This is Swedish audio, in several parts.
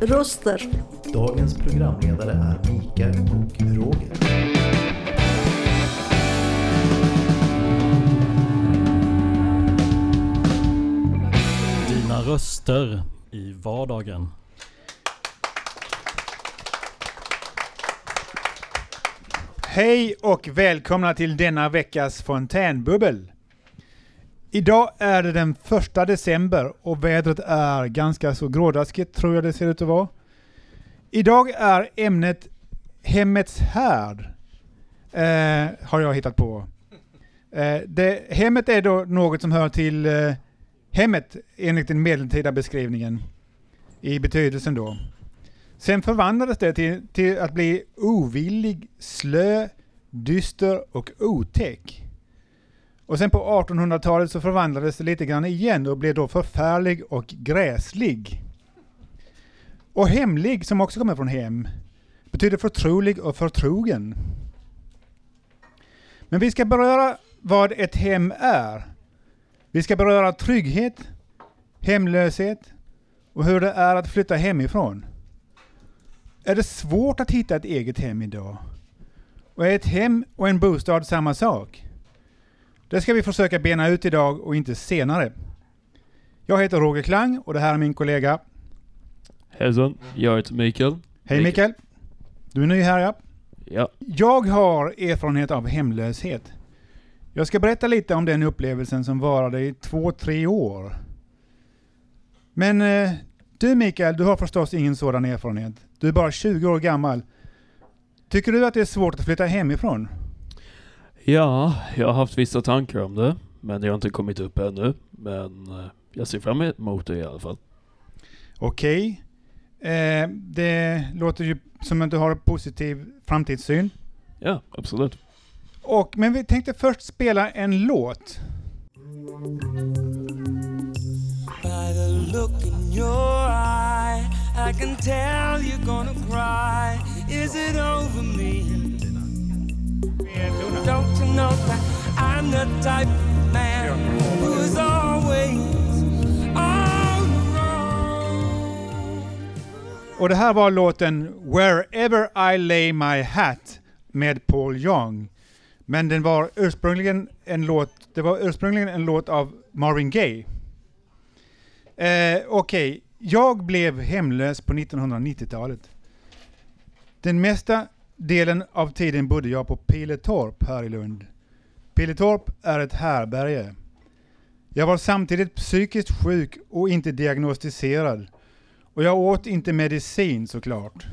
Röster. Dagens programledare är Mikael och Roger. Dina röster i vardagen. Hej och välkomna till denna veckas fontänbubbel. Idag är det den första december och vädret är ganska så grådaskigt tror jag det ser ut att vara. Idag är ämnet Hemmets härd. Eh, har jag hittat på. Eh, det, hemmet är då något som hör till eh, hemmet enligt den medeltida beskrivningen i betydelsen då. Sen förvandlades det till, till att bli ovillig, slö, dyster och otäck. Och sen på 1800-talet så förvandlades det lite grann igen och blev då förfärlig och gräslig. Och hemlig, som också kommer från hem, betyder förtrolig och förtrogen. Men vi ska beröra vad ett hem är. Vi ska beröra trygghet, hemlöshet och hur det är att flytta hemifrån. Är det svårt att hitta ett eget hem idag? Och är ett hem och en bostad samma sak? Det ska vi försöka bena ut idag och inte senare. Jag heter Roger Klang och det här är min kollega. Hejsan, jag heter Mikael. Hej Mikael! Du är ny här ja. Ja, Jag har erfarenhet av hemlöshet. Jag ska berätta lite om den upplevelsen som varade i två, tre år. Men eh, du Mikael, du har förstås ingen sådan erfarenhet. Du är bara 20 år gammal. Tycker du att det är svårt att flytta hemifrån? Ja, jag har haft vissa tankar om det, men det har inte kommit upp ännu. Men eh, jag ser fram emot det i alla fall. Okej. Eh, det låter ju som att du har en positiv framtidssyn. Ja, absolut. Och, men vi tänkte först spela en låt. By the look in your eye, I can tell you're gonna cry. Is it over me? Don't you know that I'm the type of man who's always? Och det här var låten Wherever I lay my hat med Paul Young. Men den var ursprungligen en låt, det var ursprungligen en låt av Marvin Gaye. Eh, Okej, jag blev hemlös på 1990-talet. Den mesta delen av tiden bodde jag på Piletorp här i Lund. Piletorp är ett härberge. Jag var samtidigt psykiskt sjuk och inte diagnostiserad. Och jag åt inte medicin såklart.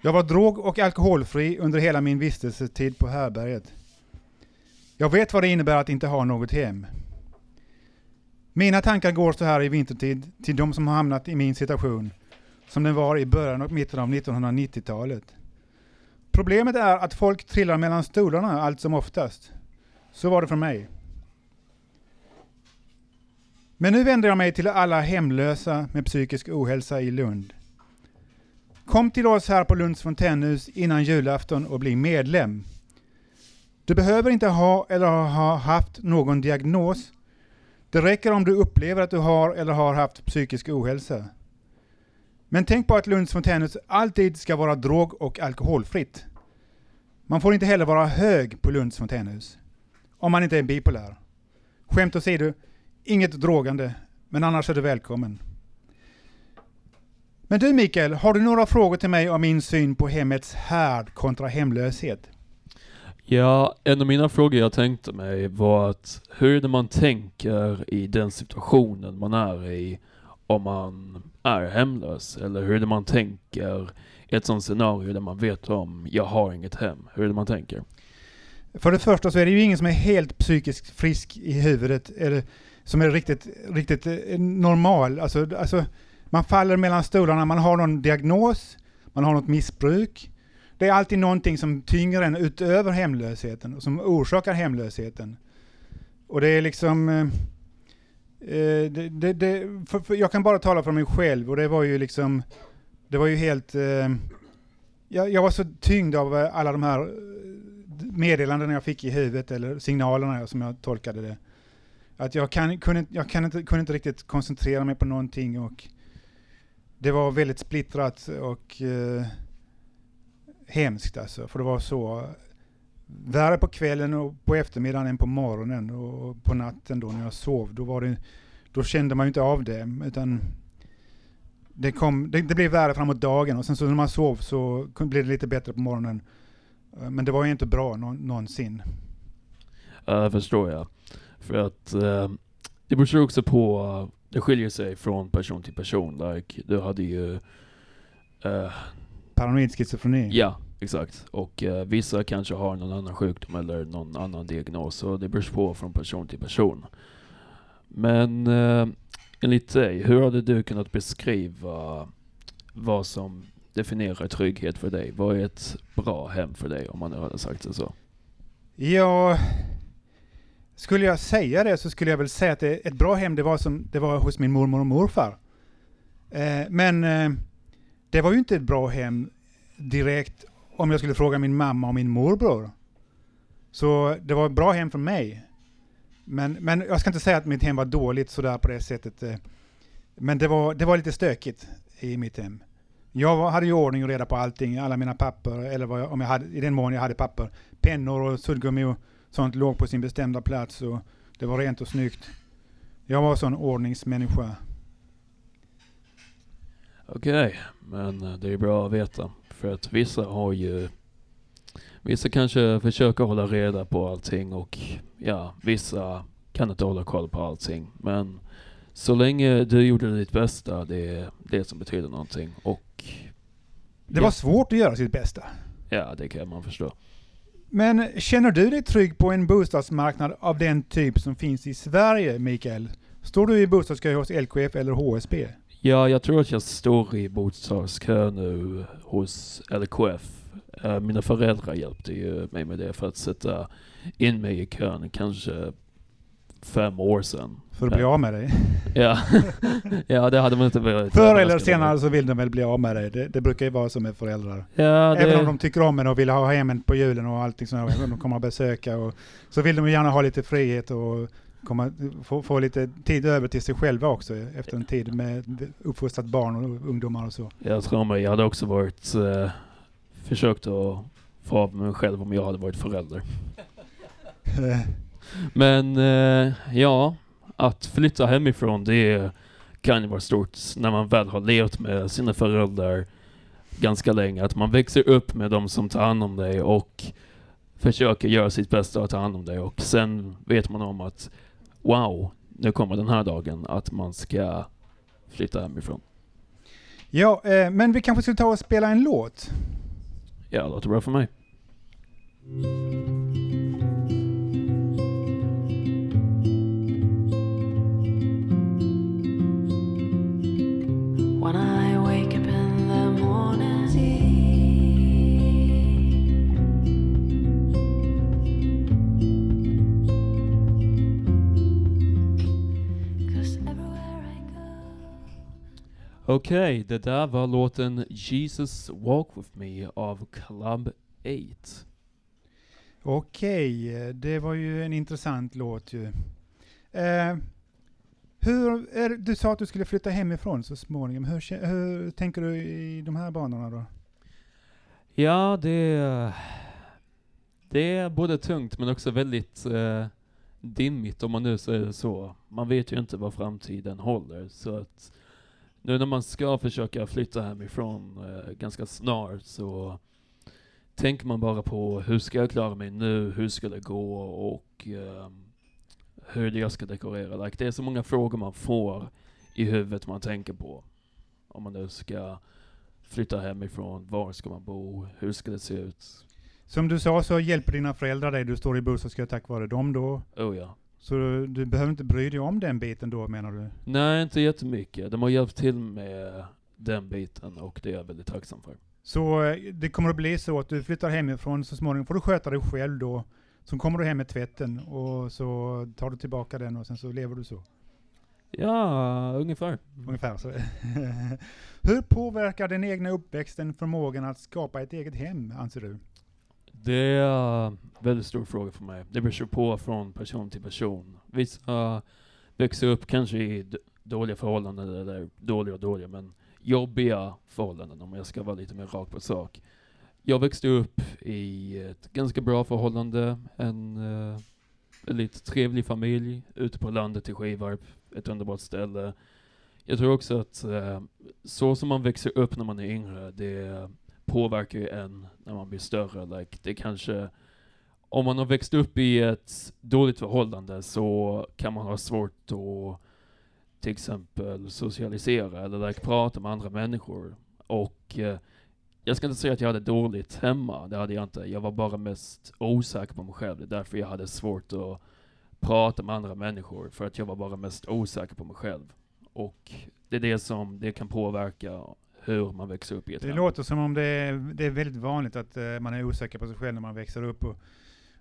Jag var drog och alkoholfri under hela min vistelsetid på härberget. Jag vet vad det innebär att inte ha något hem. Mina tankar går så här i vintertid till de som har hamnat i min situation, som den var i början och mitten av 1990-talet. Problemet är att folk trillar mellan stolarna allt som oftast. Så var det för mig. Men nu vänder jag mig till alla hemlösa med psykisk ohälsa i Lund. Kom till oss här på Lunds fontänhus innan julafton och bli medlem. Du behöver inte ha eller ha haft någon diagnos. Det räcker om du upplever att du har eller har haft psykisk ohälsa. Men tänk på att Lunds fontänhus alltid ska vara drog och alkoholfritt. Man får inte heller vara hög på Lunds fontänhus. Om man inte är bipolär. Skämt åsido, inget drogande, men annars är du välkommen. Men du Mikael, har du några frågor till mig om min syn på hemmets härd kontra hemlöshet? Ja, en av mina frågor jag tänkte mig var att hur är det man tänker i den situationen man är i om man är hemlös? Eller hur är det man tänker i ett sånt scenario där man vet om jag har inget hem? Hur är det man tänker? För det första så är det ju ingen som är helt psykiskt frisk i huvudet, eller som är riktigt, riktigt eh, normal. Alltså, alltså, man faller mellan stolarna, man har någon diagnos, man har något missbruk. Det är alltid någonting som tynger en utöver hemlösheten och som orsakar hemlösheten. Och det är liksom... Eh, eh, det, det, det, för, för jag kan bara tala för mig själv och det var ju liksom... Det var ju helt... eh, jag, jag var så tyngd av eh, alla de här eh, meddelandena jag fick i huvudet, eller signalerna som jag tolkade det. Att jag, kan, kunde, jag kan inte, kunde inte riktigt koncentrera mig på någonting och det var väldigt splittrat och eh, hemskt alltså. För det var så värre på kvällen och på eftermiddagen än på morgonen och på natten då när jag sov. Då, var det, då kände man ju inte av det utan det, kom, det, det blev värre framåt dagen och sen så när man sov så blev det lite bättre på morgonen. Eh, Men det var ju inte bra nå, någonsin. Ja, det förstår jag. För att eh, det beror också på, det skiljer sig från person till person. Like, du hade ju, eh, Paranoid schizofreni. ja exakt. Och eh, vissa kanske har någon annan sjukdom eller någon annan diagnos. Så det beror på från person till person. Men eh, enligt dig, hur hade du kunnat beskriva vad som definierar trygghet för dig? Vad är ett bra hem för dig om man nu hade sagt det så? Ja, skulle jag säga det så skulle jag väl säga att det, ett bra hem det var, som, det var hos min mormor och morfar. Eh, men eh, det var ju inte ett bra hem direkt om jag skulle fråga min mamma och min morbror. Så det var ett bra hem för mig. Men, men jag ska inte säga att mitt hem var dåligt sådär på det sättet. Eh, men det var, det var lite stökigt i mitt hem. Jag hade ju ordning och reda på allting, alla mina papper, eller vad jag, om jag hade, i den mån jag hade papper. Pennor och suddgummi och sånt låg på sin bestämda plats och det var rent och snyggt. Jag var en sån ordningsmänniska. Okej, men eh, det är bra att veta. För att vissa har ju... Vissa kanske försöker hålla reda på allting och ja, vissa kan inte hålla koll på allting. Men så länge du gjorde ditt bästa, det är det som betyder någonting. Och Det Ja. var svårt att göra sitt bästa. ja, det kan man förstå. Men känner du dig trygg på en bostadsmarknad av den typ som finns i Sverige, Mikael? Står du i bostadskö hos LKF eller HSB? Ja, jag tror att jag står i bostadskö nu hos LKF. Eh, Mina föräldrar hjälpte ju mig med det för att sätta in mig i kön kanske fem år sedan. För att bli Ja. av med dig. Ja, ja det hade man inte velat. Förr eller senare så vill de väl bli av med dig. Det, det brukar ju vara så med föräldrar. Ja, det, Även om de tycker om en och vill ha hem en på julen och allting sånt, de kommer att besöka och så vill de ju gärna ha lite frihet och komma, få, få lite tid över till sig själva också efter en tid med uppfostrat barn och ungdomar och så. jag tror mig, jag hade också varit, eh, försökt att få av mig själv om jag hade varit förälder. Men eh, ja, att flytta hemifrån det kan ju vara stort när man väl har levt med sina föräldrar ganska länge. Att man växer upp med de som tar hand om dig och försöker göra sitt bästa att ta hand om dig. Och sen vet man om att wow, nu kommer den här dagen att man ska flytta hemifrån. Ja, eh, men vi kanske skulle ta och spela en låt. Ja, det låter bra för mig. When I Okej, det där var låten Jesus Walk With Me av Club 8. Okej, eh, det var ju en intressant låt ju. Eh, hur, är, du sa att du skulle flytta hemifrån så småningom. Hur, hur tänker du i de här banorna då? Ja, det, det är både tungt men också väldigt eh, dimmigt om man nu säger det så. Man vet ju inte vad framtiden håller. Så att nu när man ska försöka flytta hemifrån eh, ganska snart så tänker man bara på hur ska jag klara mig nu, hur ska det gå och ehm, hur jag ska dekorera. Like, det är så många frågor man får i huvudet man tänker på. Om man nu ska flytta hemifrån, var ska man bo, hur ska det se ut? Som du sa så hjälper dina föräldrar dig. Du står i bostadskö tack vare dem då. Oh ja. Så du, du behöver inte bry dig om den biten då menar du? Nej, inte jättemycket. De har hjälpt till med den biten och det är jag väldigt tacksam för. Så eh, det kommer att bli så att du flyttar hemifrån så småningom får du sköta dig själv då. Så kommer du hem med tvätten och så tar du tillbaka den och sen så lever du så. Ja, ungefär. Ungefär så. Hur påverkar den egna uppväxten förmågan att skapa ett eget hem, anser du? Det är en väldigt stor fråga för mig. Det beror på från person till person. Vissa växer upp kanske i dåliga förhållanden, eller dåliga och dåliga, men jobbiga förhållanden om jag ska vara lite mer rak på sak. Jag växte upp i ett ganska bra förhållande, en uh, väldigt trevlig familj ute på landet i Skivarp, ett underbart ställe. Jag tror också att uh, så som man växer upp när man är yngre, det påverkar ju en när man blir större. Like, det kanske, om man har växt upp i ett dåligt förhållande så kan man ha svårt att till exempel socialisera eller like, prata med andra människor. Och eh, jag ska inte säga att jag hade dåligt hemma, det hade jag inte. Jag var bara mest osäker på mig själv. Det är därför jag hade svårt att prata med andra människor, för att jag var bara mest osäker på mig själv. Och det är det som det kan påverka hur man växer upp i ett Det hem. låter som om det är, det är väldigt vanligt att eh, man är osäker på sig själv när man växer upp. Och,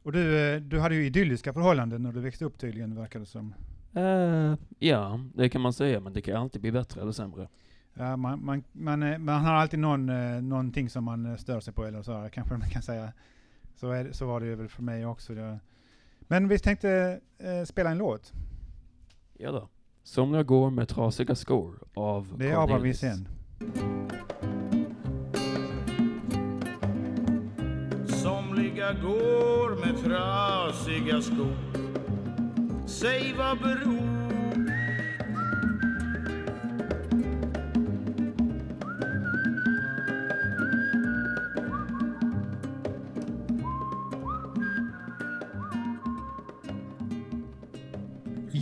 och du, eh, du hade ju idylliska förhållanden när du växte upp tydligen, verkar det som. Eh, ja, det kan man säga, men det kan alltid bli bättre eller sämre. Ja, man, man, man, man har alltid någon, någonting som man stör sig på, eller så här, kanske man kan säga. Så, är, så var det ju väl för mig också. Men vi tänkte eh, spela en låt. Ja då. Somliga går med trasiga skor av Det är Abraham Cornelis. Somliga går med trasiga skor. Säg vad beror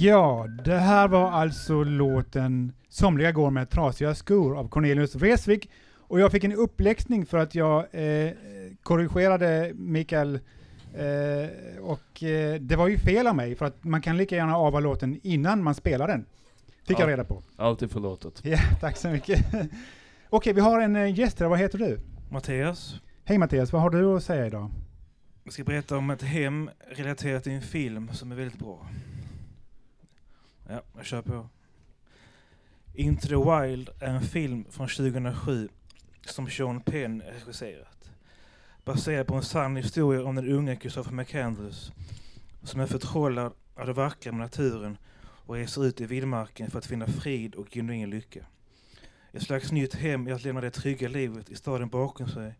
Ja, det här var alltså låten Somliga går med trasiga skor av Cornelius Vreeswijk. Och jag fick en uppläxning för att jag eh, korrigerade Mikael eh, och eh, det var ju fel av mig för att man kan lika gärna ava låten innan man spelar den. Fick Ja. jag reda på. Alltid förlåtet. Ja, tack så mycket. Okej, vi har en eh, gäst här. Vad heter du? Mattias, Hej Mattias, vad har du att säga idag? jag ska berätta om ett hem relaterat till en film som är väldigt bra. Ja, jag kör på. Into the Wild är en film från 2007 som Sean Penn regisserat. Baserad på en sann historia om den unge Christopher McCandless som är förtrollad av det vackra med naturen och reser ut i vildmarken för att finna frid och genuin lycka. Ett slags nytt hem i att lämna det trygga livet i staden bakom sig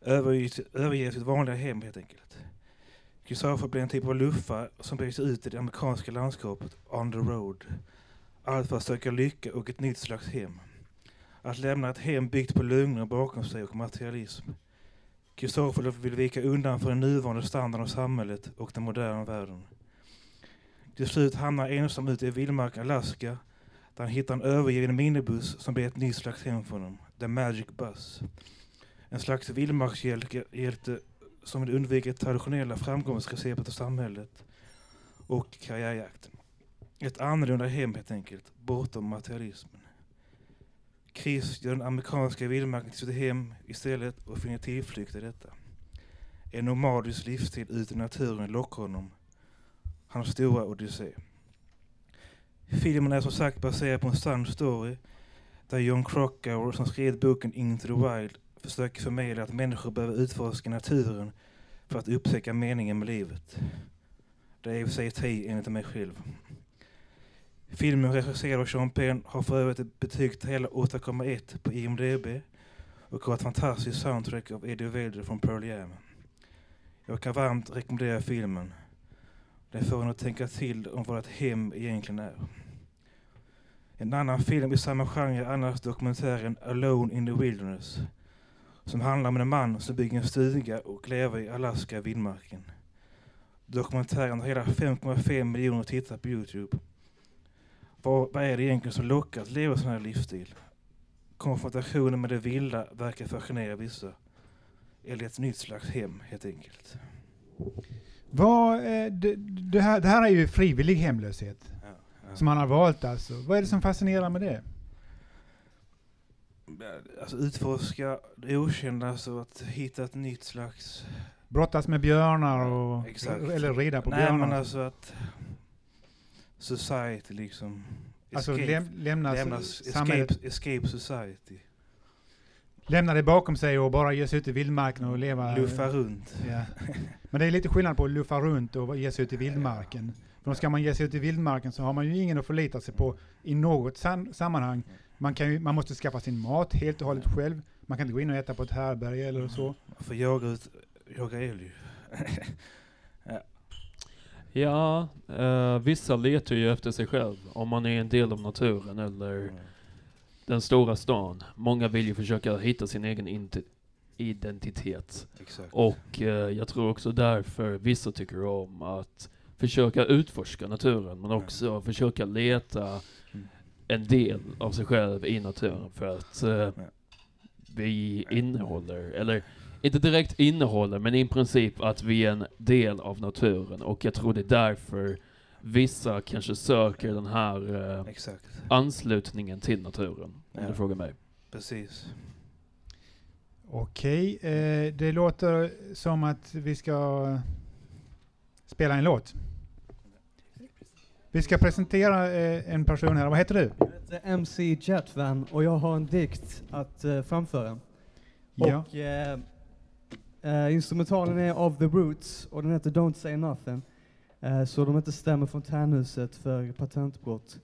överge, överge sitt vanliga hem helt enkelt. Christopher blir en typ av luffare som beger sig ut i det amerikanska landskapet on the road. Allt för att söka lycka och ett nytt slags hem. Att lämna ett hem byggt på lögner bakom sig och materialism. Kristoffer vill vika undan för den nuvarande standarden av samhället och den moderna världen. Till slut hamnar ensam ute i vildmarken Alaska där han hittar en övergiven minibuss som blir ett nytt slags hem för honom. The Magic Bus. En slags vildmarkshjälte som vill undvika det traditionella framgångsreceptet av samhället och karriärjakten. Ett annorlunda hem helt enkelt, bortom materialismen. Chris gör den amerikanska vildmarken till sitt hem istället och finner tillflykt i detta. En nomadisk livsstil ute i naturen lockar honom. Hans stora odyssé. Filmen är som sagt baserad på en sann story där John Krakauer som skrev boken Into the Wild försöker förmedla att människor behöver utforska naturen för att upptäcka meningen med livet. Det är i och för sig ett enligt mig själv. Filmen regisserad av Sean Penn har för övrigt ett betyg till hela 8,1 på IMDB och har ett fantastiskt soundtrack av Eddie Vedder från Pearl Jam. Jag kan varmt rekommendera filmen. Den får en att tänka till om vad ett hem egentligen är. En annan film i samma genre är annars dokumentären Alone in the Wilderness som handlar om en man som bygger en stuga och lever i Alaska vildmarken. Dokumentären har hela 5,5 miljoner tittare på Youtube. Vad, vad är det egentligen som lockar att leva sån här livsstil? Konfrontationen med det vilda verkar fascinera vissa. Eller ett nytt slags hem, helt enkelt. Vad, det, det, här, det här är ju frivillig hemlöshet Ja, ja. som han har valt alltså. Vad är det som fascinerar med det? Alltså utforska det okända, alltså att hitta ett nytt slags... Brottas med björnar och... Exakt. Eller rida på Nej björnar. men alltså att... Society liksom. alltså Escape- läm, lämna lämnas, samhället. escape, escape society. lämna det bakom sig och bara ge sig ut i vildmarken och leva. Luffa runt. Ja. Men det är lite skillnad på att luffa runt och ge sig ut i vildmarken. För ska man ge sig ut i vildmarken så har man ju ingen att förlita sig på i något sam sammanhang. Man, kan ju, man måste skaffa sin mat helt och hållet själv. Man kan inte gå in och äta på ett härbärge eller så. Man får jaga, ut, jaga älg. Ja, eh, vissa letar ju efter sig själv. Om man är en del av naturen eller den stora stan. Många vill ju försöka hitta sin egen identitet. Exakt. Och eh, jag tror också därför vissa tycker om att försöka utforska naturen, men Ja. också försöka leta Mm. en del av sig själv i naturen för att eh, Ja. vi innehåller, eller inte direkt innehåller, men i princip att vi är en del av naturen och jag tror det är därför vissa kanske söker den här eh, Exakt. anslutningen till naturen, om Ja. du frågar mig. Precis. Okej, eh, det låter som att vi ska spela en låt. Vi ska presentera eh, en person här. Vad heter du? Jag heter MC Jetvan och jag har en dikt att eh, framföra. Ja. Och Uh, instrumentalen är of the Roots och den heter Don't say nothing. Uh, så de inte stämmer fontänhuset för patentbrott.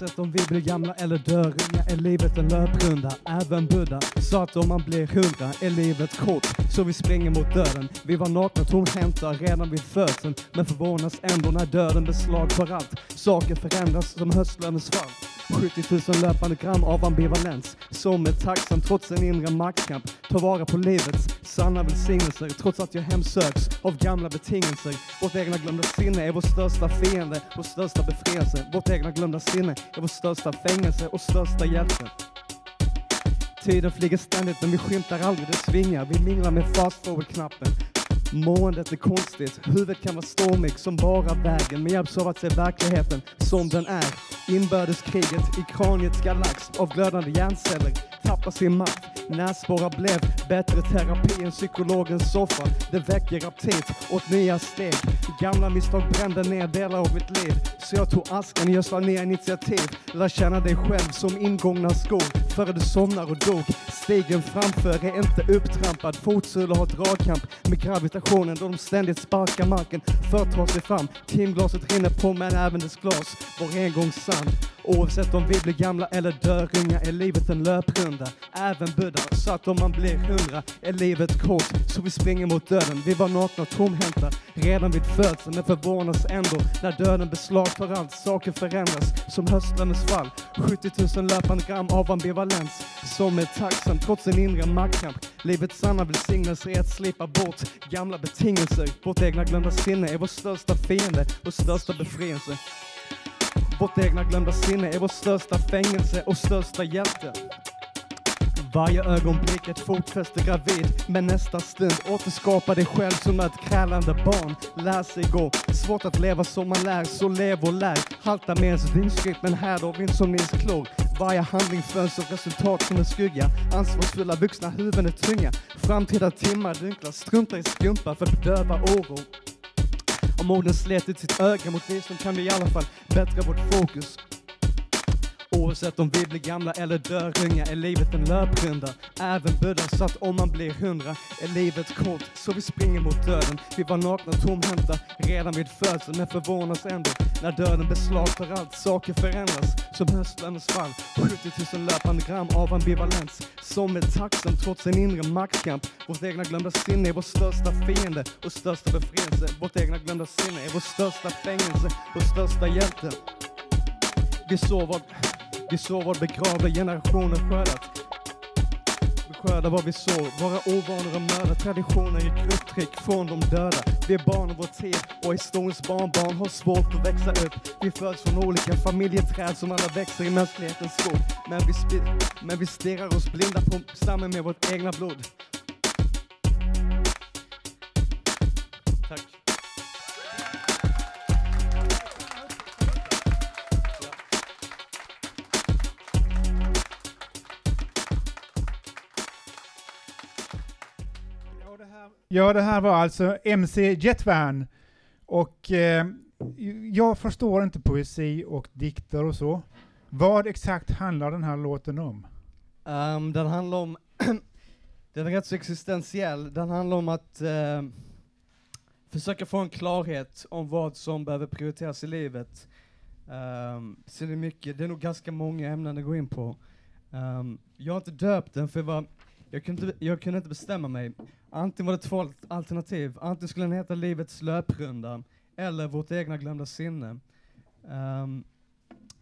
Oavsett om vi blir gamla eller dör unga är livet en löprunda. Även Buddha sa att om man blir hundra är livet kort. Så vi springer mot döden. Vi var nakna tomhänta redan vid födseln. Men förvånas ändå när döden beslagtar allt. Saker förändras som höstlönens fall. 70 000 löpande gram av ambivalens. Som är tacksam trots en inre maktkamp. Ta vara på livets sanna välsignelser. Trots att jag hemsöks av gamla betingelser. Vårt egna glömda sinne är vår största fiende. Vår största befrielse. Vårt egna glömda sinne är vår största fängelse och största hjälte. Tiden flyger ständigt men vi skymtar aldrig dess vingar. Vi minglar med fast forward-knappen. Måendet är konstigt, huvudet kan vara stormigt som bara vägen men hjälps av att se verkligheten som den är. Inbördeskriget i kraniets galax av glödande hjärnceller tappar sin makt. Näsborrar blev bättre terapi än psykologens soffa. Det väcker aptit åt nya steg. Gamla misstag brände ner delar av mitt liv. Så jag tog askan, gödslar ner initiativ. Lär känna dig själv som ingångna skor före du somnar och dog. Stigen framför är inte upptrampad. Fotsulor har dragkamp med gravitationen då de ständigt sparkar marken för att ta sig fram. Timglaset rinner på men även dess glas var en gång sand. Oavsett om vi blir gamla eller dör unga är livet en löprunda. Även Buddha sa att om man blir hundra är livet kort. Så vi springer mot döden. Vi var nakna och tomhänta redan vid födseln men förvånas ändå när döden beslagtar allt. Saker förändras som höstlönens fall. 70 000 löpande gram av ambivalens som är tacksam trots en inre maktkamp. Livets sanna välsignelse är att slipa bort gamla betingelser. Vårt egna glömda sinne är vår största fiende, vår största befrielse. Vårt egna glömda sinne är vår största fängelse och största hjälte. Varje ögonblick ett fotfäste gravid, men nästa stund återskapa dig själv som ett krälande barn. Lär sig gå, svårt att leva som man lär, så lev och lär. Halta med ens vinstskritt, men här då vind som Nils klor. Varje handling följs av resultat som en skugga. Ansvarsfulla vuxna huvuden är tunga. Framtida timmar dynklar, strunta i skumpa för att bedöva oro. Om orden slet ut sitt öga mot visdom kan vi i alla fall bättra vårt fokus. Oavsett om vi blir gamla eller dör unga är livet en löprunda. Även Buddha sa att om man blir hundra är livet kort. Så vi springer mot döden. Vi var nakna tomhänta redan vid födseln men förvånas ändå när döden beslagtar allt. Saker förändras som höstlönens fall. 70 000 löpande gram av ambivalens som är tacksam trots en inre maktkamp. Vårt egna glömda sinne är vår största fiende och största befrielse. Vårt egna glömda sinne är vår största fängelse och största hjälte. Vi såg vad, vi såg vad begravda generationer skördat. Vi skördar vad vi sår, våra ovanor och mördar. Traditioner gick upptryck från de döda. Vi är barn av vår tid och historiens barnbarn har svårt att växa upp. Vi föds från olika familjeträd som alla växer i mänsklighetens skog. Men vi, spi- men vi stirrar oss blinda på stammen med vårt egna blod. Tack. Ja, det här var alltså MC Jetvan. Och eh, jag förstår inte poesi och dikter och så. Vad exakt handlar den här låten om? Um, den handlar om, den är rätt så existentiell, den handlar om att ehm, försöka få en klarhet om vad som behöver prioriteras i livet. Um, så det är mycket, det är nog ganska många ämnen det går in på. Um, jag har inte döpt den för jag, var, jag, kunde, inte- jag kunde inte bestämma mig. Antingen var det två alternativ, antingen skulle den heta Livets löprunda, eller Vårt egna glömda sinne. Um,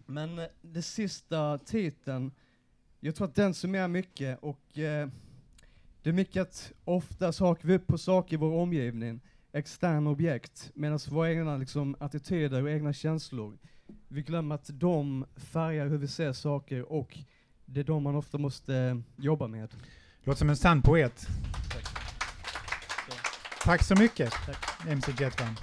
men eh, den sista titeln, jag tror att den summerar mycket och uh, det är mycket att oftast hakar vi upp på saker i vår omgivning, externa objekt, medan våra egna liksom, attityder och egna känslor, vi glömmer att de färgar hur vi ser saker och det är de man ofta måste eh, jobba med. Låter som en sann poet. Tack så mycket, MC Jetvan.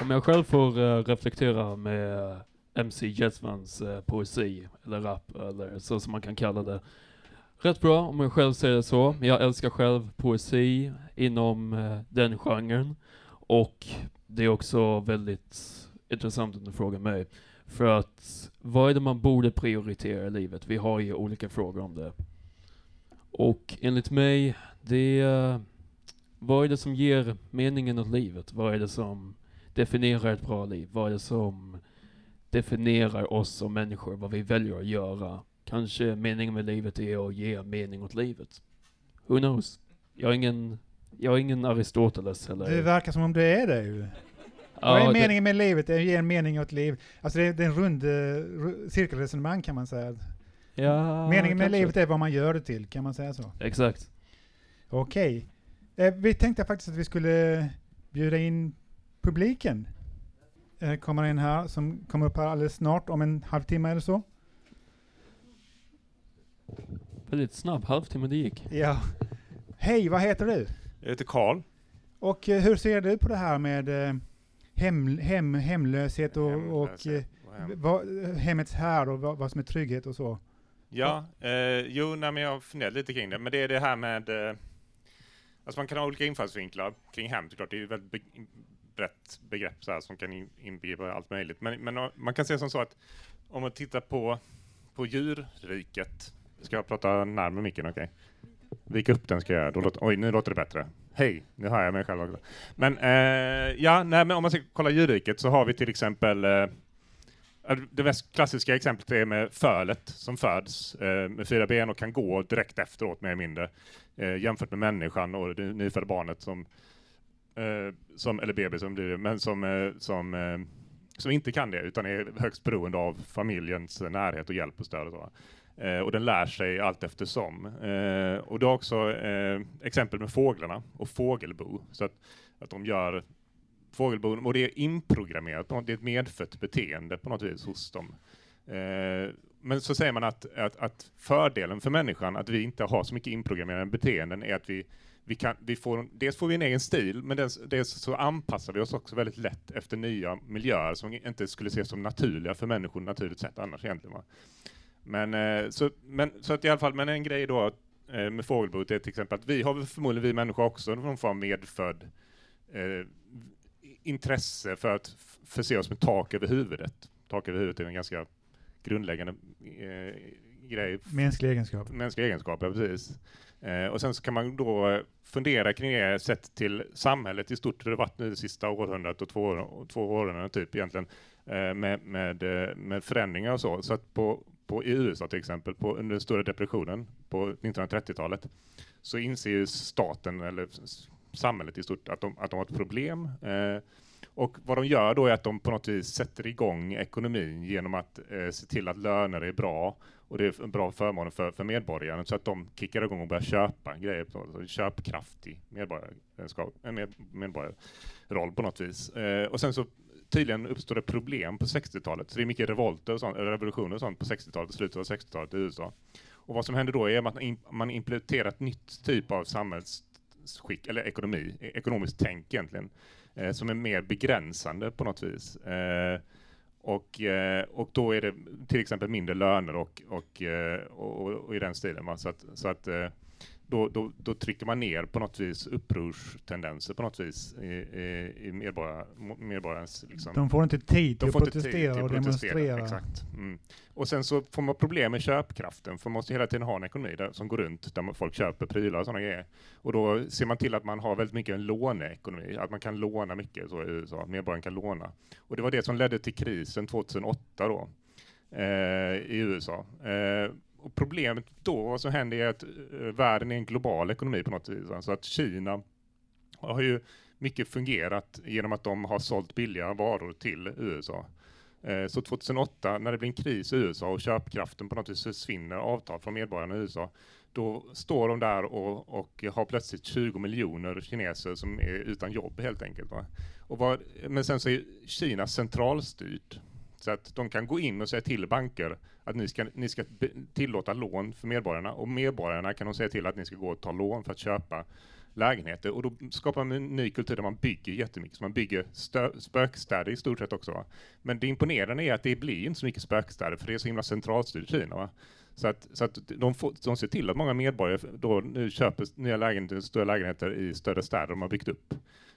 Om jag själv får eh, reflektera med eh, MC Jetvans uh, poesi, eller rap, eller så som man kan kalla det. Rätt bra, om jag själv säger det så. Jag älskar själv poesi inom eh, den genren. Och det är också väldigt intressant om du frågar mig. För att, vad är det man borde prioritera i livet? Vi har ju olika frågor om det. Och enligt mig, det vad är det som ger meningen åt livet? Vad är det som definierar ett bra liv? Vad är det som definierar oss som människor? Vad vi väljer att göra? Kanske meningen med livet är att ge mening åt livet. Who knows? Jag är ingen, jag är ingen Aristoteles eller... Det verkar som om det är det ju. Ja, Vad är det- meningen med livet? Det ger en mening åt liv. Alltså det är, det är en rund ru- cirkelresonemang kan man säga. Ja, meningen med kanske. livet är vad man gör det till, kan man säga så? Exakt. Okej. Eh, vi tänkte faktiskt att vi skulle bjuda in publiken. Eh, kommer in här, som kommer upp här alldeles snart, om en halvtimme eller så. Väldigt snabb, halvtimme det gick. Ja. Hej, vad heter du? Jag heter Karl. Och eh, hur ser du på det här med eh, hem, hem, hemlöshet och, och, Hemlöshet och eh, hem. vad, hemmets här och vad, vad som är trygghet och så? Ja, eh, jo, nej, men jag har funderat lite kring det, men det är det här med... Eh, alltså man kan ha olika infallsvinklar kring hem, såklart. Det är ju ett väldigt be brett begrepp så här, som kan in- inbegripa allt möjligt. Men, men eh, man kan säga som så att om man tittar på, på djurriket, ska jag prata närmare micken, okej? Vika upp den ska jag göra. Oj, nu låter det bättre. Hej, nu hör jag mig själv också. Men eh, ja, nej, men om man ska kolla djurriket så har vi till exempel eh, det mest klassiska exemplet är med fölet som föds eh, med fyra ben och kan gå direkt efteråt mer eller mindre. Eh, jämfört med människan och det nyfödda barnet som, eh, som eller bebisen blir det, men som, eh, som, eh, som inte kan det utan är högst beroende av familjens närhet och hjälp och stöd. Och, så. Eh, och den lär sig allt eftersom. Eh, och det är också eh, exempel med fåglarna och fågelbo. Så att, att de gör fågelbon, och det är inprogrammerat, det är ett medfött beteende på något vis hos dem. Eh, men så säger man att, att, att fördelen för människan, att vi inte har så mycket inprogrammerade beteenden, är att vi, vi kan, vi får, dels får vi en egen stil, men dels, dels så anpassar vi oss också väldigt lätt efter nya miljöer som inte skulle ses som naturliga för människor naturligt sett annars egentligen. Va? Men, eh, så, men, så att i alla fall, men en grej då eh, med fågelboet är till exempel att vi har förmodligen, vi människor också, någon form av medfödd eh, intresse för att förse oss med tak över huvudet. Tak över huvudet är en ganska grundläggande eh, grej. Mänsklig egenskap. Mänskliga egenskaper, precis. Eh, och sen så kan man då eh, fundera kring det sett till samhället i stort, hur det varit nu det sista århundradet och två, år, två åren typ egentligen, eh, med, med, eh, med förändringar och så. Så att på, på, i USA till exempel, på, under den stora depressionen på 1930-talet, så inser ju staten, eller samhället i stort, att de, att de har ett problem. Eh, och vad de gör då är att de på något vis sätter igång ekonomin genom att eh, se till att löner är bra och det är en bra förmåner för, för medborgaren så att de kickar igång och börjar köpa grejer. På, alltså köpkraftig eh, med, medborgarroll på något vis. Eh, och sen så tydligen uppstår det problem på 60-talet. Så det är mycket revolter och sånt, eh, revolutioner och sånt på 60-talet, slutet av 60-talet i USA. Och vad som händer då är att man, man implementerar ett nytt typ av samhälls samhällsskick, eller ekonomi, e- ekonomiskt tänk egentligen, eh, som är mer begränsande på något vis. Eh, och, eh, och då är det till exempel mindre löner och, och, eh, och, och, och i den stilen. Va? Så att, så att eh, då, då, då trycker man ner på något vis upprorstendenser på något vis i, i, i medborgar, medborgarens... Liksom. De får inte tid till att tid protestera och demonstrera. Exakt. Mm. Och sen så får man problem med köpkraften, för man måste hela tiden ha en ekonomi där, som går runt, där folk köper prylar och sådana grejer. Och då ser man till att man har väldigt mycket en låneekonomi, att man kan låna mycket så i USA, medborgaren kan låna. Och det var det som ledde till krisen 2008 då, eh, i USA. Eh, och problemet då, vad som händer är att eh, världen är en global ekonomi på något vis. Så att Kina har ju mycket fungerat genom att de har sålt billiga varor till USA. Eh, så 2008, när det blir en kris i USA och köpkraften på något vis försvinner avtal från medborgarna i USA, då står de där och, och har plötsligt 20 miljoner kineser som är utan jobb helt enkelt. Va? Och vad, men sen så är Kina centralstyrt. Så att de kan gå in och säga till banker att ni ska, ni ska tillåta lån för medborgarna och medborgarna kan de säga till att ni ska gå och ta lån för att köpa lägenheter och då skapar man en ny kultur där man bygger jättemycket, så man bygger spökstäder i stort sett också. Va? Men det imponerande är att det blir inte så mycket spökstäder för det är så himla centralstyrt i Kina. Va? Så att, så att de, får, de ser till att många medborgare då nu köper nya lägenheter, större lägenheter i större städer de har byggt upp.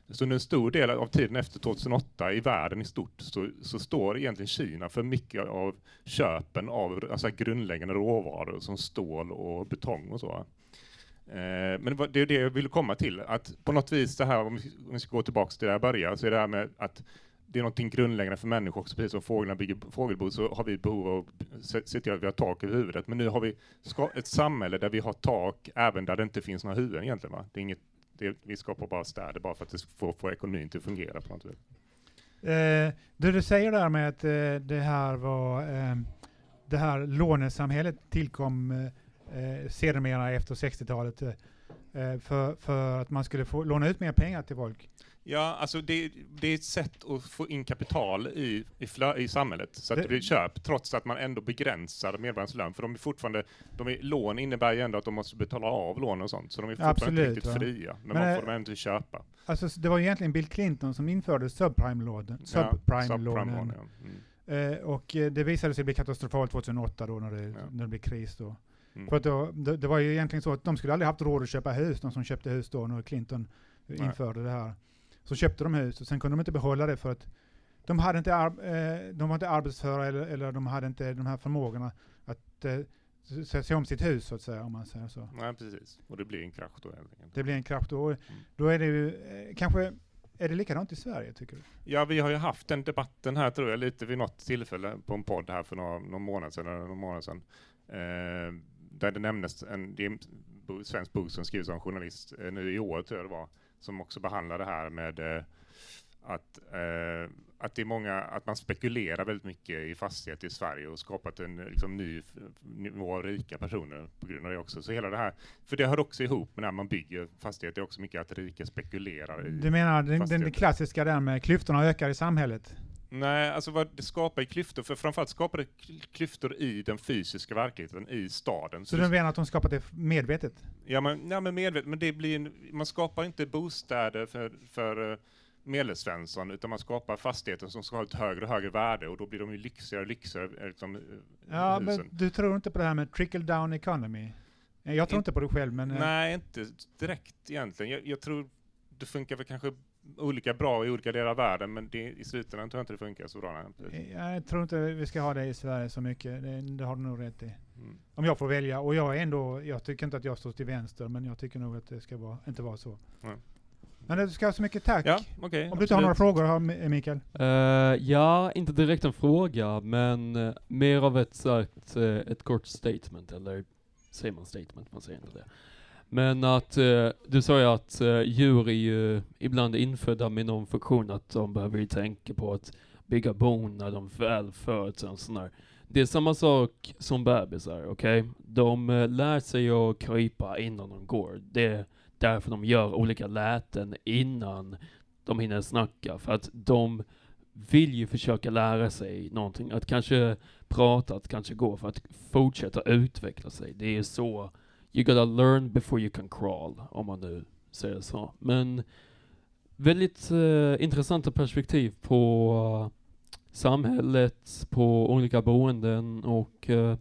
Så under en stor del av tiden efter 2008 i världen i stort så, så står egentligen Kina för mycket av köpen av alltså grundläggande råvaror som stål och betong och så. Eh, Men det var- det är det jag ville komma till, att på något vis det här, om vi om vi ska gå tillbaka till där jag började, så är det här med att det är någonting grundläggande för människor också, precis som fåglarna bygger fågelbo så har vi behov av att se, se till att vi har tak över huvudet. Men nu har vi ett samhälle där vi har tak även där det inte finns några huvuden egentligen. Va? Det är inget, det, vi skapar bara städer bara för att få, få ekonomin till att fungera på något vis. Eh, det du säger där med att eh, det här var eh, det här lånesamhället tillkom eh, eh sedermera efter 60-talet eh, eh, för, för att man skulle få låna ut mer pengar till folk. Ja, alltså det, det är ett sätt att få in kapital i, i, flö, i samhället så att Det- blir köp, trots att man ändå begränsar medborgarnas lön. För de är fortfarande, de är, lån innebär ju ändå att de måste betala av lån och sånt, så de är fortfarande Absolut, inte riktigt va. fria. Men, Men, man eh, får dem ändå köpa. Alltså det var egentligen Bill Clinton som införde subprime-lånen. Ja, Subprime-lånen. subprime-lån, ja. Mm. Eh, och eh, det visade sig bli katastrofalt 2008 då när det, Ja. när det blev kris då. Mm. För att då, det, det var ju egentligen så att de skulle aldrig haft råd att köpa hus, de som köpte hus då när Clinton Nej. införde det här. Så köpte de hus och sen kunde de inte behålla det för att de hade inte, ar- eh, de var inte arbetsföra eller, eller de hade inte de här förmågorna att eh, se om sitt hus så att säga, om man säger så. Nej, precis. Och det blir en krasch då helt enkelt. Det blir en kraft då. Mm. Då är det ju, eh, kanske, är det likadant i Sverige tycker du? Ja, vi har ju haft den debatten här tror jag lite vid något tillfälle på en podd här för några, någon månad sedan, eller någon månad sedan. Eh, där det nämndes en, det är en svensk bok som skrivs av en journalist eh, nu i år tror jag det var, som också behandlar det här med eh, att, eh, att det är många, att man spekulerar väldigt mycket i fastigheter i Sverige och skapat en liksom, ny nivå av rika personer på grund av det också. Så hela det här, för det hör också ihop med när man bygger fastigheter, också mycket att rika spekulerar i Du menar den, den klassiska där med klyftorna ökar i samhället? Nej, alltså vad det skapar klyftor, för framförallt skapar det kl- klyftor i den fysiska verkligheten, i staden. Så det- du menar att de skapat det medvetet? Ja, men, ja, men medvetet, men det blir en, man skapar inte bostäder för, för uh, medelsvensson, utan man skapar fastigheter som ska ha ett högre och högre värde och då blir de ju lyxigare och lyxigare, eh, liksom, eh, Ja, husen. men du tror inte på det här med trickle down economy? Eh, Jag tror In- inte på det själv, men... eh, Nej, inte direkt egentligen. Jag, jag tror det funkar väl kanske olika bra i olika delar av världen, men det, i slutändan tror jag inte det funkar så bra. Nej. eh, Jag tror inte vi ska ha det i Sverige så mycket, det, det har du nog rätt i. Mm. Om jag får välja, och jag är ändå, jag tycker inte att jag står till vänster, men jag tycker nog att det ska vara, inte vara så. Mm. Men du ska ha så mycket tack. Ja, okej. Om du inte har några frågor, här, Mikael? Eh, ja, inte direkt en fråga, men eh, mer av ett, ett, eh, ett kort statement, eller säger man statement? Man säger inte det. Men att, eh, du sa ju att eh, djur är ju ibland infödda med någon funktion att de behöver ju tänka på att bygga bon när de väl föds och sån där. Det är samma sak som bebisar, okej? De eh, lär sig att krypa innan de går. Det är därför de gör olika läten innan de hinner snacka, för att de vill ju försöka lära sig någonting, att kanske prata, att kanske gå, för att fortsätta utveckla sig. Det är så, you gotta learn before you can crawl, om man nu säger så. Men väldigt eh, intressanta perspektiv på eh, samhället, på olika boenden och eh,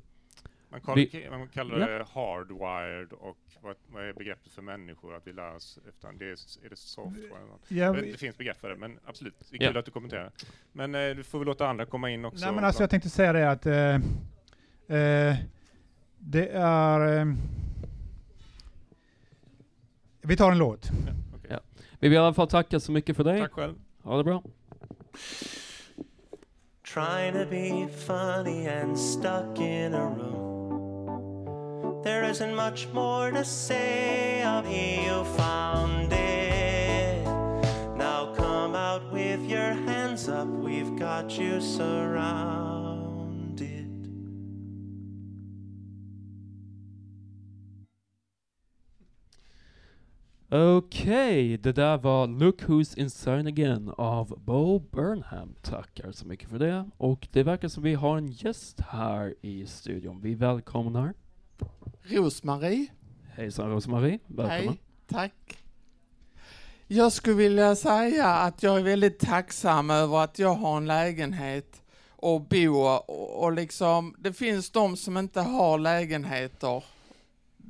Man, kall, Vi- man kallar Ja. det hardwired och vad, vad är begreppet för människor att vi lär oss efter? Det är, är det software? eller något? Ja, det finns begrepp för det, men absolut. Det är Ja. kul att du kommenterar. Men eh, du får väl låta andra komma in också. Nej men alltså jag tänkte säga det att eh, eh, det är... Vi tar en låt. Ja. Vi vill i alla fall tacka så mycket för dig. Tack själv. Ha det bra. Trying to be funny and stuck in a room. There isn't much more to say of you found it. Now come out with your hands up, we've got you surrounded. Okej, det där var Look Who's Inside Again av Bo Burnham. Tackar så mycket för det. Och det verkar som vi har en gäst här i studion. Vi välkomnar Rosmarie. Hejsan Rosmarie, välkommen. Hej, tack. Jag skulle vilja säga att jag är väldigt tacksam över att jag har en lägenhet och bo och, och liksom, det finns de som inte har lägenheter.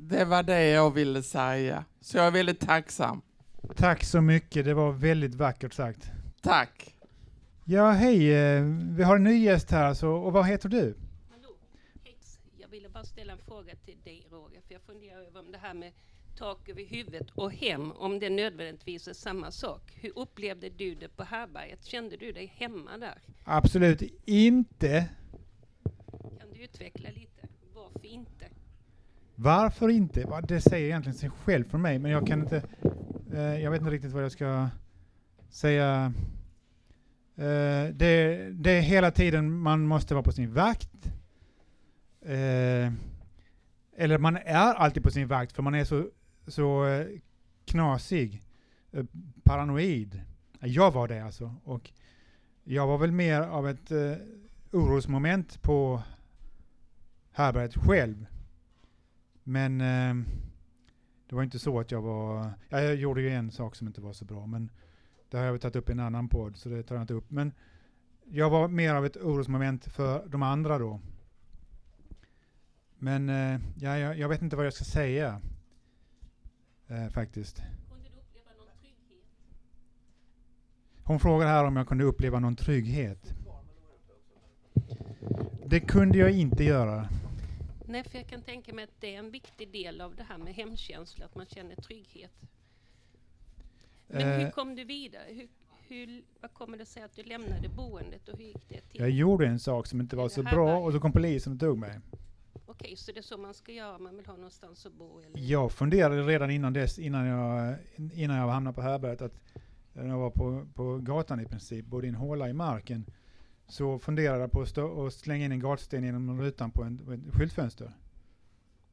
Det var det jag ville säga. Så jag är väldigt tacksam. Tack så mycket, det var väldigt vackert sagt. Tack. Ja, hej. eh, Vi har en ny gäst här, så, och vad heter du? Jag ville bara ställa en fråga till dig Roger, för jag funderar över om det här med tak över huvudet och hem, om det nödvändigtvis är samma sak. Hur upplevde du det på härbärget? Kände du dig hemma där? Absolut inte. Kan du utveckla lite? Varför inte? Det säger egentligen sig själv för mig, men jag kan inte... Eh, jag vet inte riktigt vad jag ska säga. Eh, det, det är hela tiden man måste vara på sin vakt. Eh, eller man är alltid på sin vakt, för man är så, så eh, knasig, eh, paranoid. Jag var det alltså. Och jag var väl mer av ett eh, orosmoment på härbärget själv. Men eh, det var inte så att jag var... Ja, jag gjorde ju en sak som inte var så bra, men det har jag tagit upp i en annan podd, så det tar jag inte upp. Men jag var mer av ett orosmoment för de andra då. Men eh, ja, jag, jag vet inte vad jag ska säga, eh, faktiskt. Hon frågar här om jag kunde uppleva någon trygghet. Det kunde jag inte göra. Nej, för jag kan tänka mig att det är en viktig del av det här med hemkänsla, att man känner trygghet. Men hur Eh. kom du vidare? Hur, hur, vad kommer det sig att du lämnade boendet och hur gick det till? Jag gjorde en sak som inte var så bra var- och så kom polisen och tog mig. Okej, så det är så man ska göra, man vill ha någonstans att bo? Eller? Jag funderade redan innan dess, innan jag, innan jag hamnade på härbärget, att när jag var på, på gatan i princip, bodde i en håla i marken, så funderade jag på att stå och slänga in en gatsten genom rutan på en, på ett skyltfönster.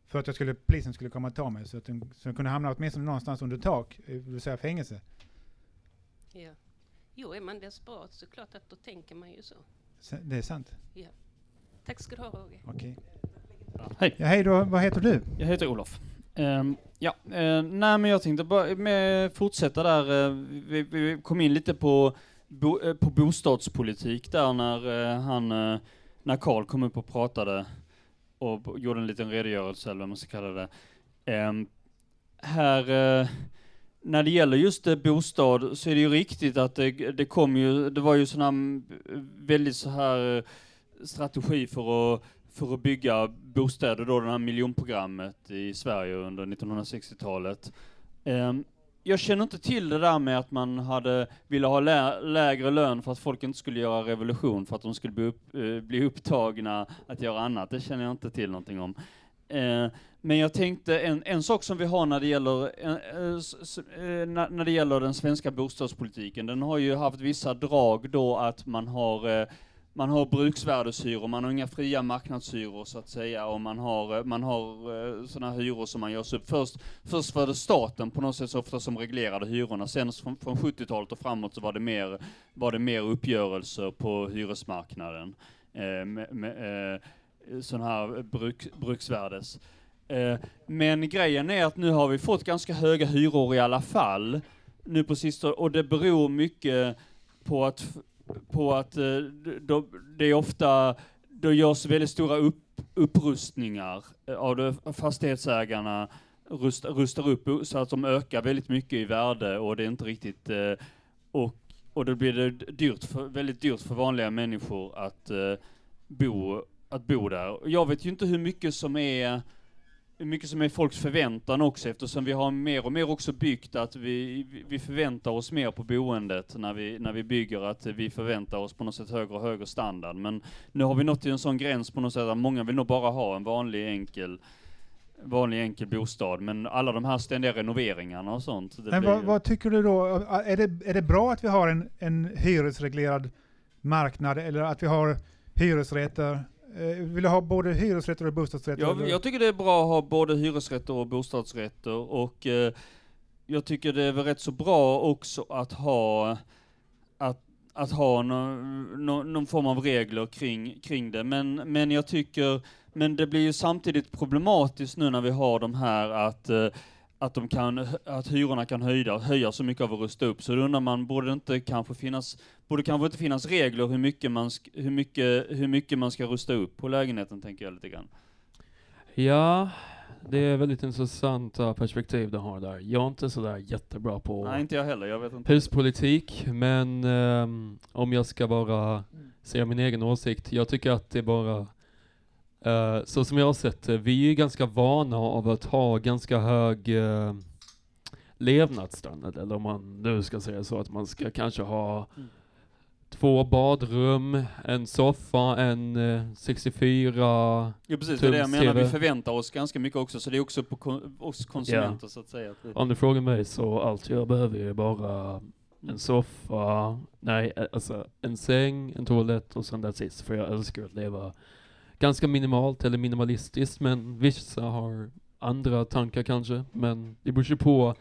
För att jag skulle, polisen skulle komma och ta mig, så att den, så jag kunde hamna åtminstone någonstans under tak, eh, det vill säga fängelse. Ja. Jo, är man desperat så klart att då tänker man ju så. Det är sant. Ja. Tack ska du ha Roger. Okej. Hej. Ja, hej då, vad heter du? Jag heter Olof. Ehm, ja, eh, nej men jag tänkte bara med fortsätta där. eh, vi, vi kom in lite på, bo, eh, på bostadspolitik där när eh, han, eh, när Karl kom upp och pratade och gjorde en liten redogörelse eller vad man ska kalla det. Ehm, här, eh, när det gäller just eh, bostad så är det ju riktigt att det, det kom ju, det var ju sån här väldigt så här strategi för att för att bygga bostäder då, det här miljonprogrammet i Sverige under 1960-talet jag känner inte till det där med att man hade, ville ha lä lägre lön för att folk inte skulle göra revolution, för att de skulle bli, upp, eh, bli upptagna att göra annat. Det känner jag inte till någonting om. Eh, men jag tänkte, en, en sak som vi har när det gäller, eh, eh, eh när, när det gäller den svenska bostadspolitiken, den har ju haft vissa drag då att man har eh, man har bruksvärdeshyror, man har inga fria marknadshyror så att säga, och man har, eh, man har eh, sådana hyror som man görs upp. Först, först var det staten på något sätt så ofta som reglerade hyrorna, sen från, från 70-talet och framåt så var det mer, var det mer uppgörelser på hyresmarknaden. Eh, med, med, eh, sån här bruk, bruksvärdes. Eh, men grejen är att nu har vi fått ganska höga hyror i alla fall, nu på sistone, och det beror mycket på att, på att eh, då, det är ofta, då görs väldigt stora upp, upprustningar eh, av de fastighetsägarna rust, rustar upp så att de ökar väldigt mycket i värde och det är inte riktigt eh, och, och då blir det dyrt för, väldigt dyrt för vanliga människor att bo, att bo där. Jag vet ju inte hur mycket som är mycket som är folks förväntan också eftersom vi har mer och mer också byggt att vi, vi- förväntar oss mer på boendet när vi, när vi bygger att vi förväntar oss på något sätt högre och högre standard. Men nu har vi nått till en sån gräns på något sätt att många vill nog bara ha en vanlig enkel vanlig enkel bostad men alla de här ständiga renoveringarna och sånt. Men vad, vad tycker du då? Är det, är det bra att vi har en, en hyresreglerad marknad eller att vi har hyresrätter? Eh, Vill du ha både hyresrätter och bostadsrätter? Jag, jag tycker det är bra att ha både hyresrätter och bostadsrätter och eh, jag tycker det är väl rätt så bra också att ha att, att ha någon, någon, någon form av regler kring, kring det. Men, men jag tycker, men det blir ju samtidigt problematiskt nu när vi har de här att eh, att, de kan, att hyrorna kan höja, höja så mycket av att rusta upp. Så då undrar man, borde det inte kanske finnas, borde kanske inte finnas regler hur mycket man, hur mycket, hur mycket man ska rusta upp på lägenheten, tänker jag lite grann. Ja, det är väldigt intressanta perspektiv du har där. Jag är inte sådär jättebra på Nej, inte jag heller. Jag vet inte. huspolitik, men ehm, om jag ska bara säga min egen åsikt, jag tycker att det bara eh, så som jag har sett det, vi är ju ganska vana av att ha ganska hög uh, levnadsstandard, eller om man nu ska säga så, att man ska kanske ha två badrum, en soffa, en eh, 64 Ja precis, det är det jag menar. Vi förväntar oss ganska mycket också, så det är också på kon- oss konsumenter så att säga. Om du frågar mig så allt jag behöver är bara en soffa, nej alltså en säng, en toalett och sen that's it. För jag älskar att leva ganska minimalt eller minimalistiskt men vissa har andra tankar kanske. Men det beror ju på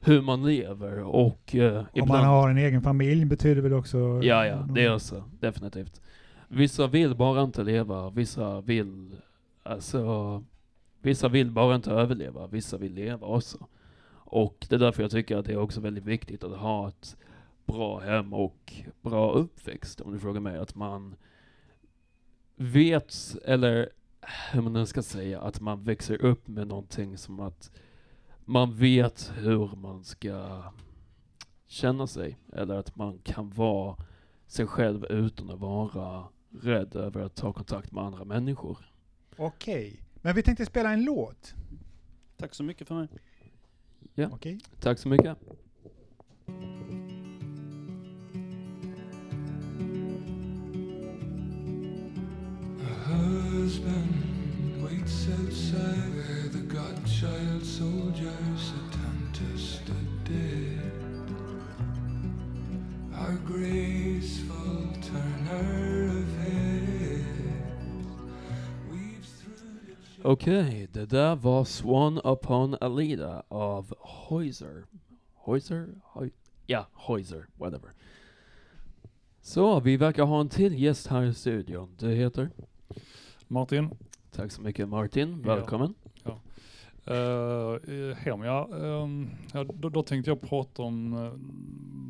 hur man lever och eh, Om man har en egen familj betyder väl också... Ja, ja, det är så. Definitivt. Vissa vill bara inte leva, vissa vill, alltså, vissa vill bara inte överleva, vissa vill leva också. Och det är därför jag tycker att det är också väldigt viktigt att ha ett bra hem och bra uppväxt, om du frågar mig. Att man vet, eller hur man nu ska säga, att man växer upp med någonting som att man vet hur man ska känna sig. Eller att man kan vara sig själv utan att vara rädd över att ta kontakt med andra människor. Okej. Men vi tänkte spela en låt. Tack så mycket för mig. Ja. Okej. Tack så mycket. husband waits outside where the godchild soldiers Satanta stood dead. Our graceful turner of the Okej, det där var Swan Upon Alida av Hoiser. Hoiser? Hoi ja, Hoiser, whatever. Så, vi verkar ha en till gäst här i studion. Du heter? Martin. Tack så mycket Martin, Ja. välkommen. Ja. Uh, hem, ja. ehm, ja då, då tänkte jag prata om eh,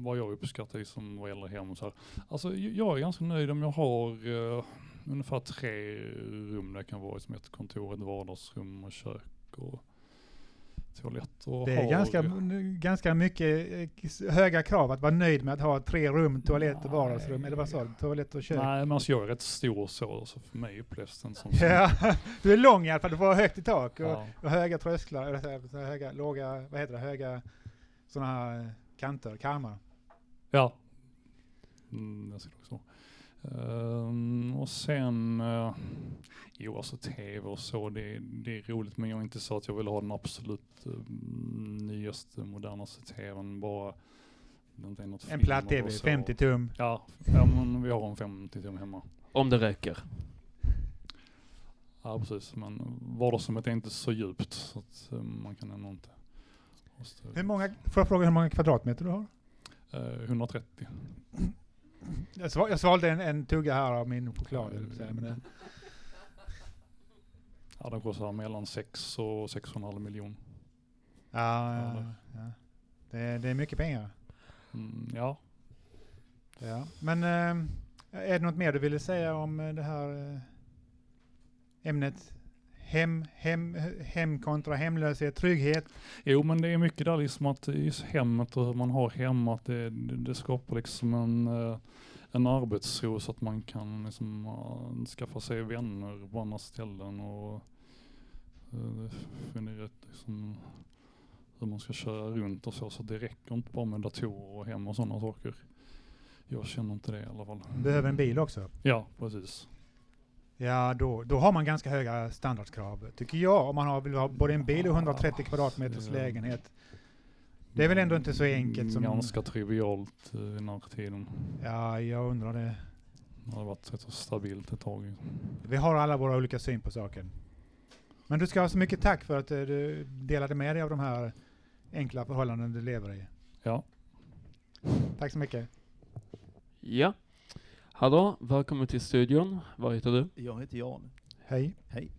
vad jag uppskattar i som vad gäller hem och så här. Alltså jag är ganska nöjd om jag har eh, ungefär tre rum jag kan vara som ett kontor, ett vardagsrum och kök och toalett. Och Det är ganska, ganska mycket eh, höga krav att vara nöjd med att ha tre rum, toalett och vardagsrum. Eller vad sa du? Toalett och kök? Nej men alltså jag är rätt stor så, så för mig upplevs den som... Ja, du är lång i alla fall. Du får högt i tak och, Ja. och höga trösklar, eller så så höga, låga, vad heter det, höga sådana här eh, kanter, karmar. Ja. Mm, jag ser också. Ehm, och sen, uh, jo alltså tv och så, det, det är roligt men jag är inte så att jag vill ha den absolut uh, nyaste, modernaste tvn bara. En film platt och TV, så. 50 tum. Ja, ja men vi har en 50 tum hemma. Om det räcker. Ja precis, men vardagsrummet är inte så djupt så att eh, man kan ändå inte. Hur många, får jag fråga hur många kvadratmeter du har? Eh, 130. Jag, sval, jag svalde en, en tugga här av min choklad. Men det, Ja, den kostar mellan 6 och 6,5 miljoner. ja, ja, ja. Det, det är mycket pengar. Mm, ja. Ja. Men eh, är det något mer du ville säga om eh, det här? eh? ämnet hem, hem, hem kontra hemlöshet, trygghet. Jo, men det är mycket där liksom att just hemmet och hur man har hemma, att det, det, skapar liksom en, eh, en arbetsro så att man kan liksom, uh, skaffa sig vänner på andra ställen och uh, fundera ut liksom hur man ska köra runt och så. Så det räcker inte bara med datorer och hem och sådana saker. Jag känner inte det i alla fall. Behöver en bil också. Ja, precis. Ja, då, då har man ganska höga standardkrav, tycker jag, om man har, vill ha både en bil och 130 kvadratmeters lägenhet. Det är väl ändå inte så enkelt som... Ganska trivialt eh, i den här tiden. Ja, jag undrar det. Det har varit rätt så stabilt ett tag. Vi har alla våra olika syn på saken. Men du ska ha så mycket tack för att eh, du delade med dig av de här enkla förhållanden du lever i. Ja. Tack så mycket. Ja. Hallå, välkommen till studion. Vad heter du? Jag heter Jan. Hej. Hej.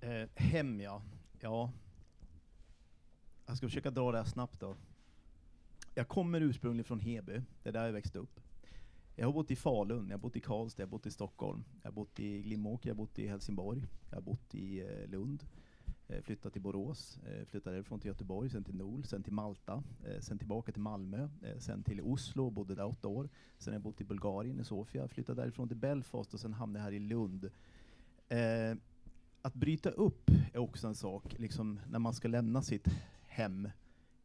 Eh, hem ja. Ja. Jag ska försöka dra det här snabbt då. Jag kommer ursprungligen från Heby, det är där jag växte upp. Jag har bott i Falun, jag har bott i Karlstad, jag har bott i Stockholm, jag har bott i Glimåker, jag har bott i Helsingborg, jag har bott i eh, Lund, Eh, flyttade till Borås, eh, flyttade därifrån till Göteborg, sen till Nol, sen till Malta, eh, sen tillbaka till Malmö, sen till Oslo, bodde där åtta år. Sen har jag bott i Bulgarien, i Sofia, flyttade därifrån till Belfast och sen hamnade jag här i Lund. Att bryta upp är också en sak, liksom när man ska lämna sitt hem.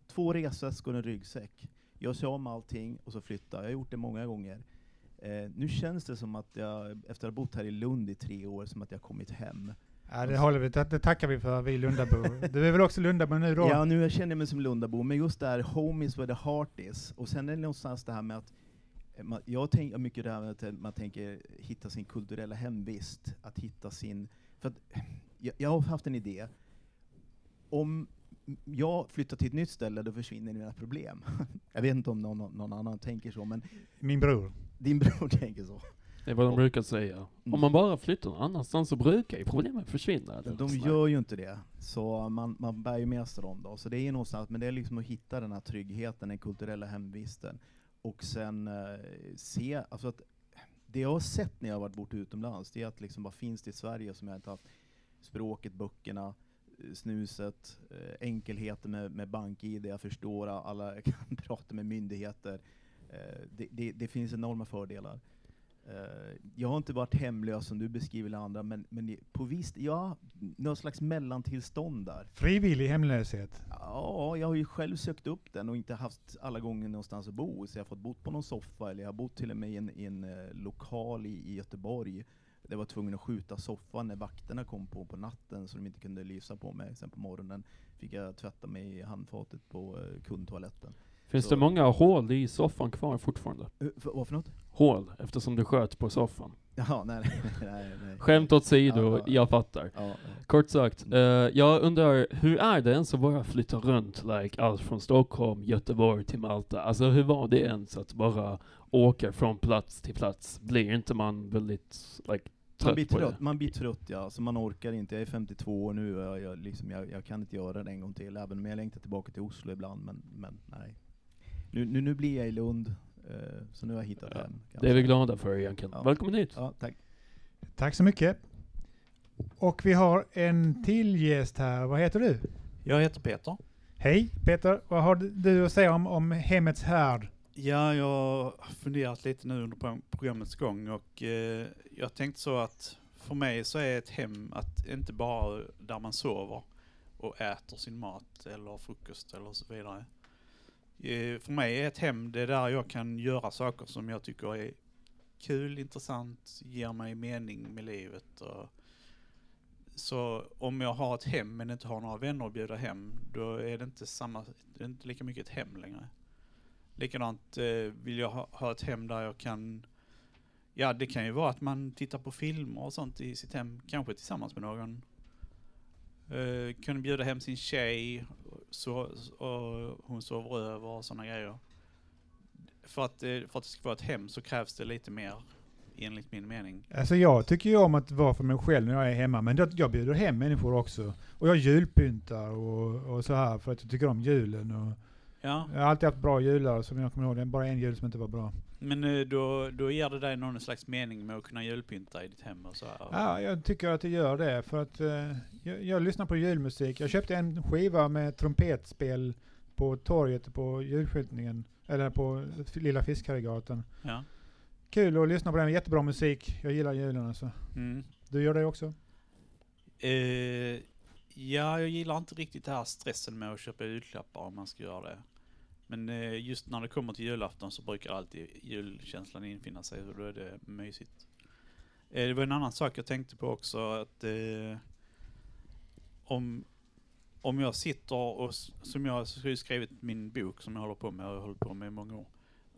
Två resväskor och en ryggsäck. Jag ser om allting och så flyttar. Jag har gjort det många gånger. Eh, nu känns det som att jag, efter att ha bott här i Lund i tre år, som att jag kommit hem. Ja, det, håller vi, det, tackar vi för, vi Lundabor. Du är väl också Lundabo nu då? Ja, nu känner jag mig som Lundabo, men just det här home is where the heart is. Och sen är det någonstans det här med att eh, man, jag tänker mycket det här med att man tänker hitta sin kulturella hemvist, att hitta sin... För att, jag, jag har haft en idé. Om jag flyttar till ett nytt ställe, då försvinner mina problem. jag vet inte om någon, någon annan tänker så, men... Min bror. Din bror tänker så. Det är vad de brukar säga. Om man bara flyttar någon annanstans så brukar ju problemen försvinna. De gör ju inte det, så man, man bär ju med sig dem då. Så det är någonstans, men det är liksom att hitta den här tryggheten, den kulturella hemvisten. Och sen eh, se, alltså att det jag har sett när jag har varit borta utomlands, det är att liksom vad finns det i Sverige som jag inte haft? Språket, böckerna, eh, snuset, eh, enkelheten med, med bank-id, jag förstår alla, jag kan prata med myndigheter. Eh, det, det, det finns enorma fördelar. Eh, jag har inte varit hemlös som du beskriver eller andra, men, men på visst, ja, någon slags mellantillstånd där. Frivillig hemlöshet. Ja, jag har ju själv sökt upp den och inte haft alla gånger någonstans att bo, så jag har fått bo på någon soffa, eller jag har bott till och med i en, i en eh, lokal i, i Göteborg, där jag var tvungen att skjuta soffan när vakterna kom på på natten, så de inte kunde lysa på mig. Sen på morgonen fick jag tvätta mig i handfatet på eh, kundtoaletten. Finns Så- det många hål i soffan kvar fortfarande? För- vad för något? Hål, eftersom du sköt på soffan. Jaha, nej, nej, nej. Skämt åt sido, Ja, ja. jag fattar. Ja. Kort sagt, eh, jag undrar, hur är det ens att bara flytta runt, like, allt från Stockholm, Göteborg till Malta? Alltså hur var det ens att bara åka från plats till plats? Blir inte man väldigt, like, Man trött blir på trött, det? man blir trött ja, så man orkar inte. Jag är 52 år nu och jag, jag, liksom, jag, jag kan inte göra det en gång till, även om jag längtar tillbaka till Oslo ibland, men, men nej. Nu, nu, nu blir jag i Lund, eh, så nu har jag hittat hem. kan Det är vi glada för egentligen. Ja. Välkommen hit! Ja, tack. Tack så mycket. Och vi har en till gäst här. Vad heter du? Jag heter Peter. Hej Peter, vad har du att säga om, om hemmets härd? Ja, jag har funderat lite nu under pro- programmets gång och eh, jag tänkte så att för mig så är ett hem att inte bara där man sover och äter sin mat eller frukost eller så vidare. Eh, för mig är ett hem det är där jag kan göra saker som jag tycker är kul, intressant, ger mig mening med livet. Och så om jag har ett hem men inte har några vänner att bjuda hem, då är det inte samma, det är inte lika mycket ett hem längre. Likadant eh, vill jag ha, ha ett hem där jag kan, ja det kan ju vara att man tittar på filmer och sånt i sitt hem, kanske tillsammans med någon. Eh, kunna bjuda hem sin tjej, så, och hon sover över och sådana grejer. För att, för att det ska vara ett hem så krävs det lite mer, enligt min mening. Alltså jag tycker ju om att vara för mig själv när jag är hemma, men jag, jag bjuder hem människor också. Och jag julpyntar och, och så här för att jag tycker om julen. Och Ja. Jag har alltid haft bra jular som jag kommer ihåg, det är bara en jul som inte var bra. Men eh, då, då ger det dig någon slags mening med att kunna julpynta i ditt hem och så här. Ja, jag tycker att det gör det. För att eh, jag, jag lyssnar på julmusik. Jag köpte en skiva med trumpetspel på torget på julskyltningen. Eller på Lilla Fiskharregatan. Ja. Kul att lyssna på den. Jättebra musik. Jag gillar julen alltså. Mm. Du gör det också? Eh, ja, jag gillar inte riktigt det här stressen med att köpa julklappar om man ska göra det. Men eh, just när det kommer till julafton så brukar alltid julkänslan infinna sig och då är det mysigt. Eh, det var en annan sak jag tänkte på också att eh, om, om jag sitter och, som jag har skrivit min bok som jag håller på med, och jag har hållit på med i många år.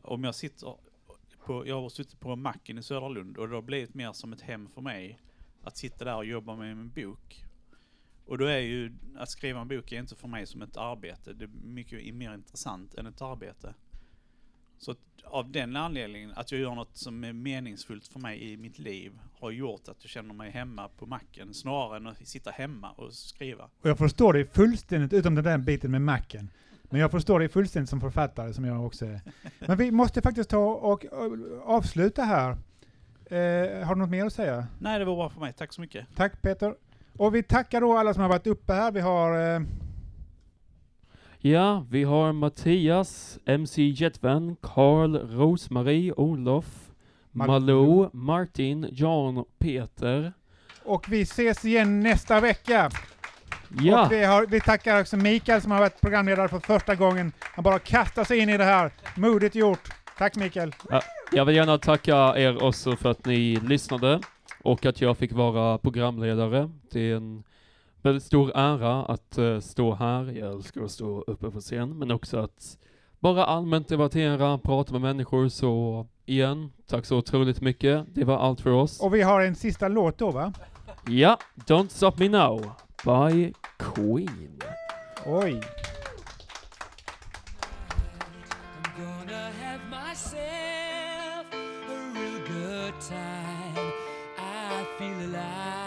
Om jag sitter på, jag har suttit på macken i Söderlund och det har blivit mer som ett hem för mig att sitta där och jobba med min bok. Och då är ju, att skriva en bok är inte för mig som ett arbete, det är mycket mer intressant än ett arbete. Så av den anledningen, att jag gör något som är meningsfullt för mig i mitt liv, har gjort att jag känner mig hemma på macken, snarare än att sitta hemma och skriva. Och jag förstår dig fullständigt, utom den där biten med Macken. Men jag förstår dig fullständigt som författare, som jag också är. Men vi måste faktiskt ta och och avsluta här. Eh, har du något mer att säga? Nej, det var bra för mig. Tack så mycket. Tack Peter. Och vi tackar då alla som har varit uppe här. Vi har eh, Ja, vi har Mattias, MC Jetvan, Karl, Rosmarie, Olof, Mal- Malou, Martin, Jan, Peter. Och vi ses igen nästa vecka. Ja. Vi, har, vi tackar också Mikael som har varit programledare för första gången. Han bara kastar sig in i det här. Modigt gjort. Tack Mikael. Ja, jag vill gärna tacka er också för att ni lyssnade och att jag fick vara programledare. Det är en väldigt stor ära att eh, stå här. Jag älskar att stå uppe på scen, men också att bara allmänt debattera, prata med människor. Så igen, tack så otroligt mycket. Det var allt för oss. Och vi har en sista låt då va? Ja, Don't Stop Me Now by Queen. Oj. gonna have myself a real good time. feel alive.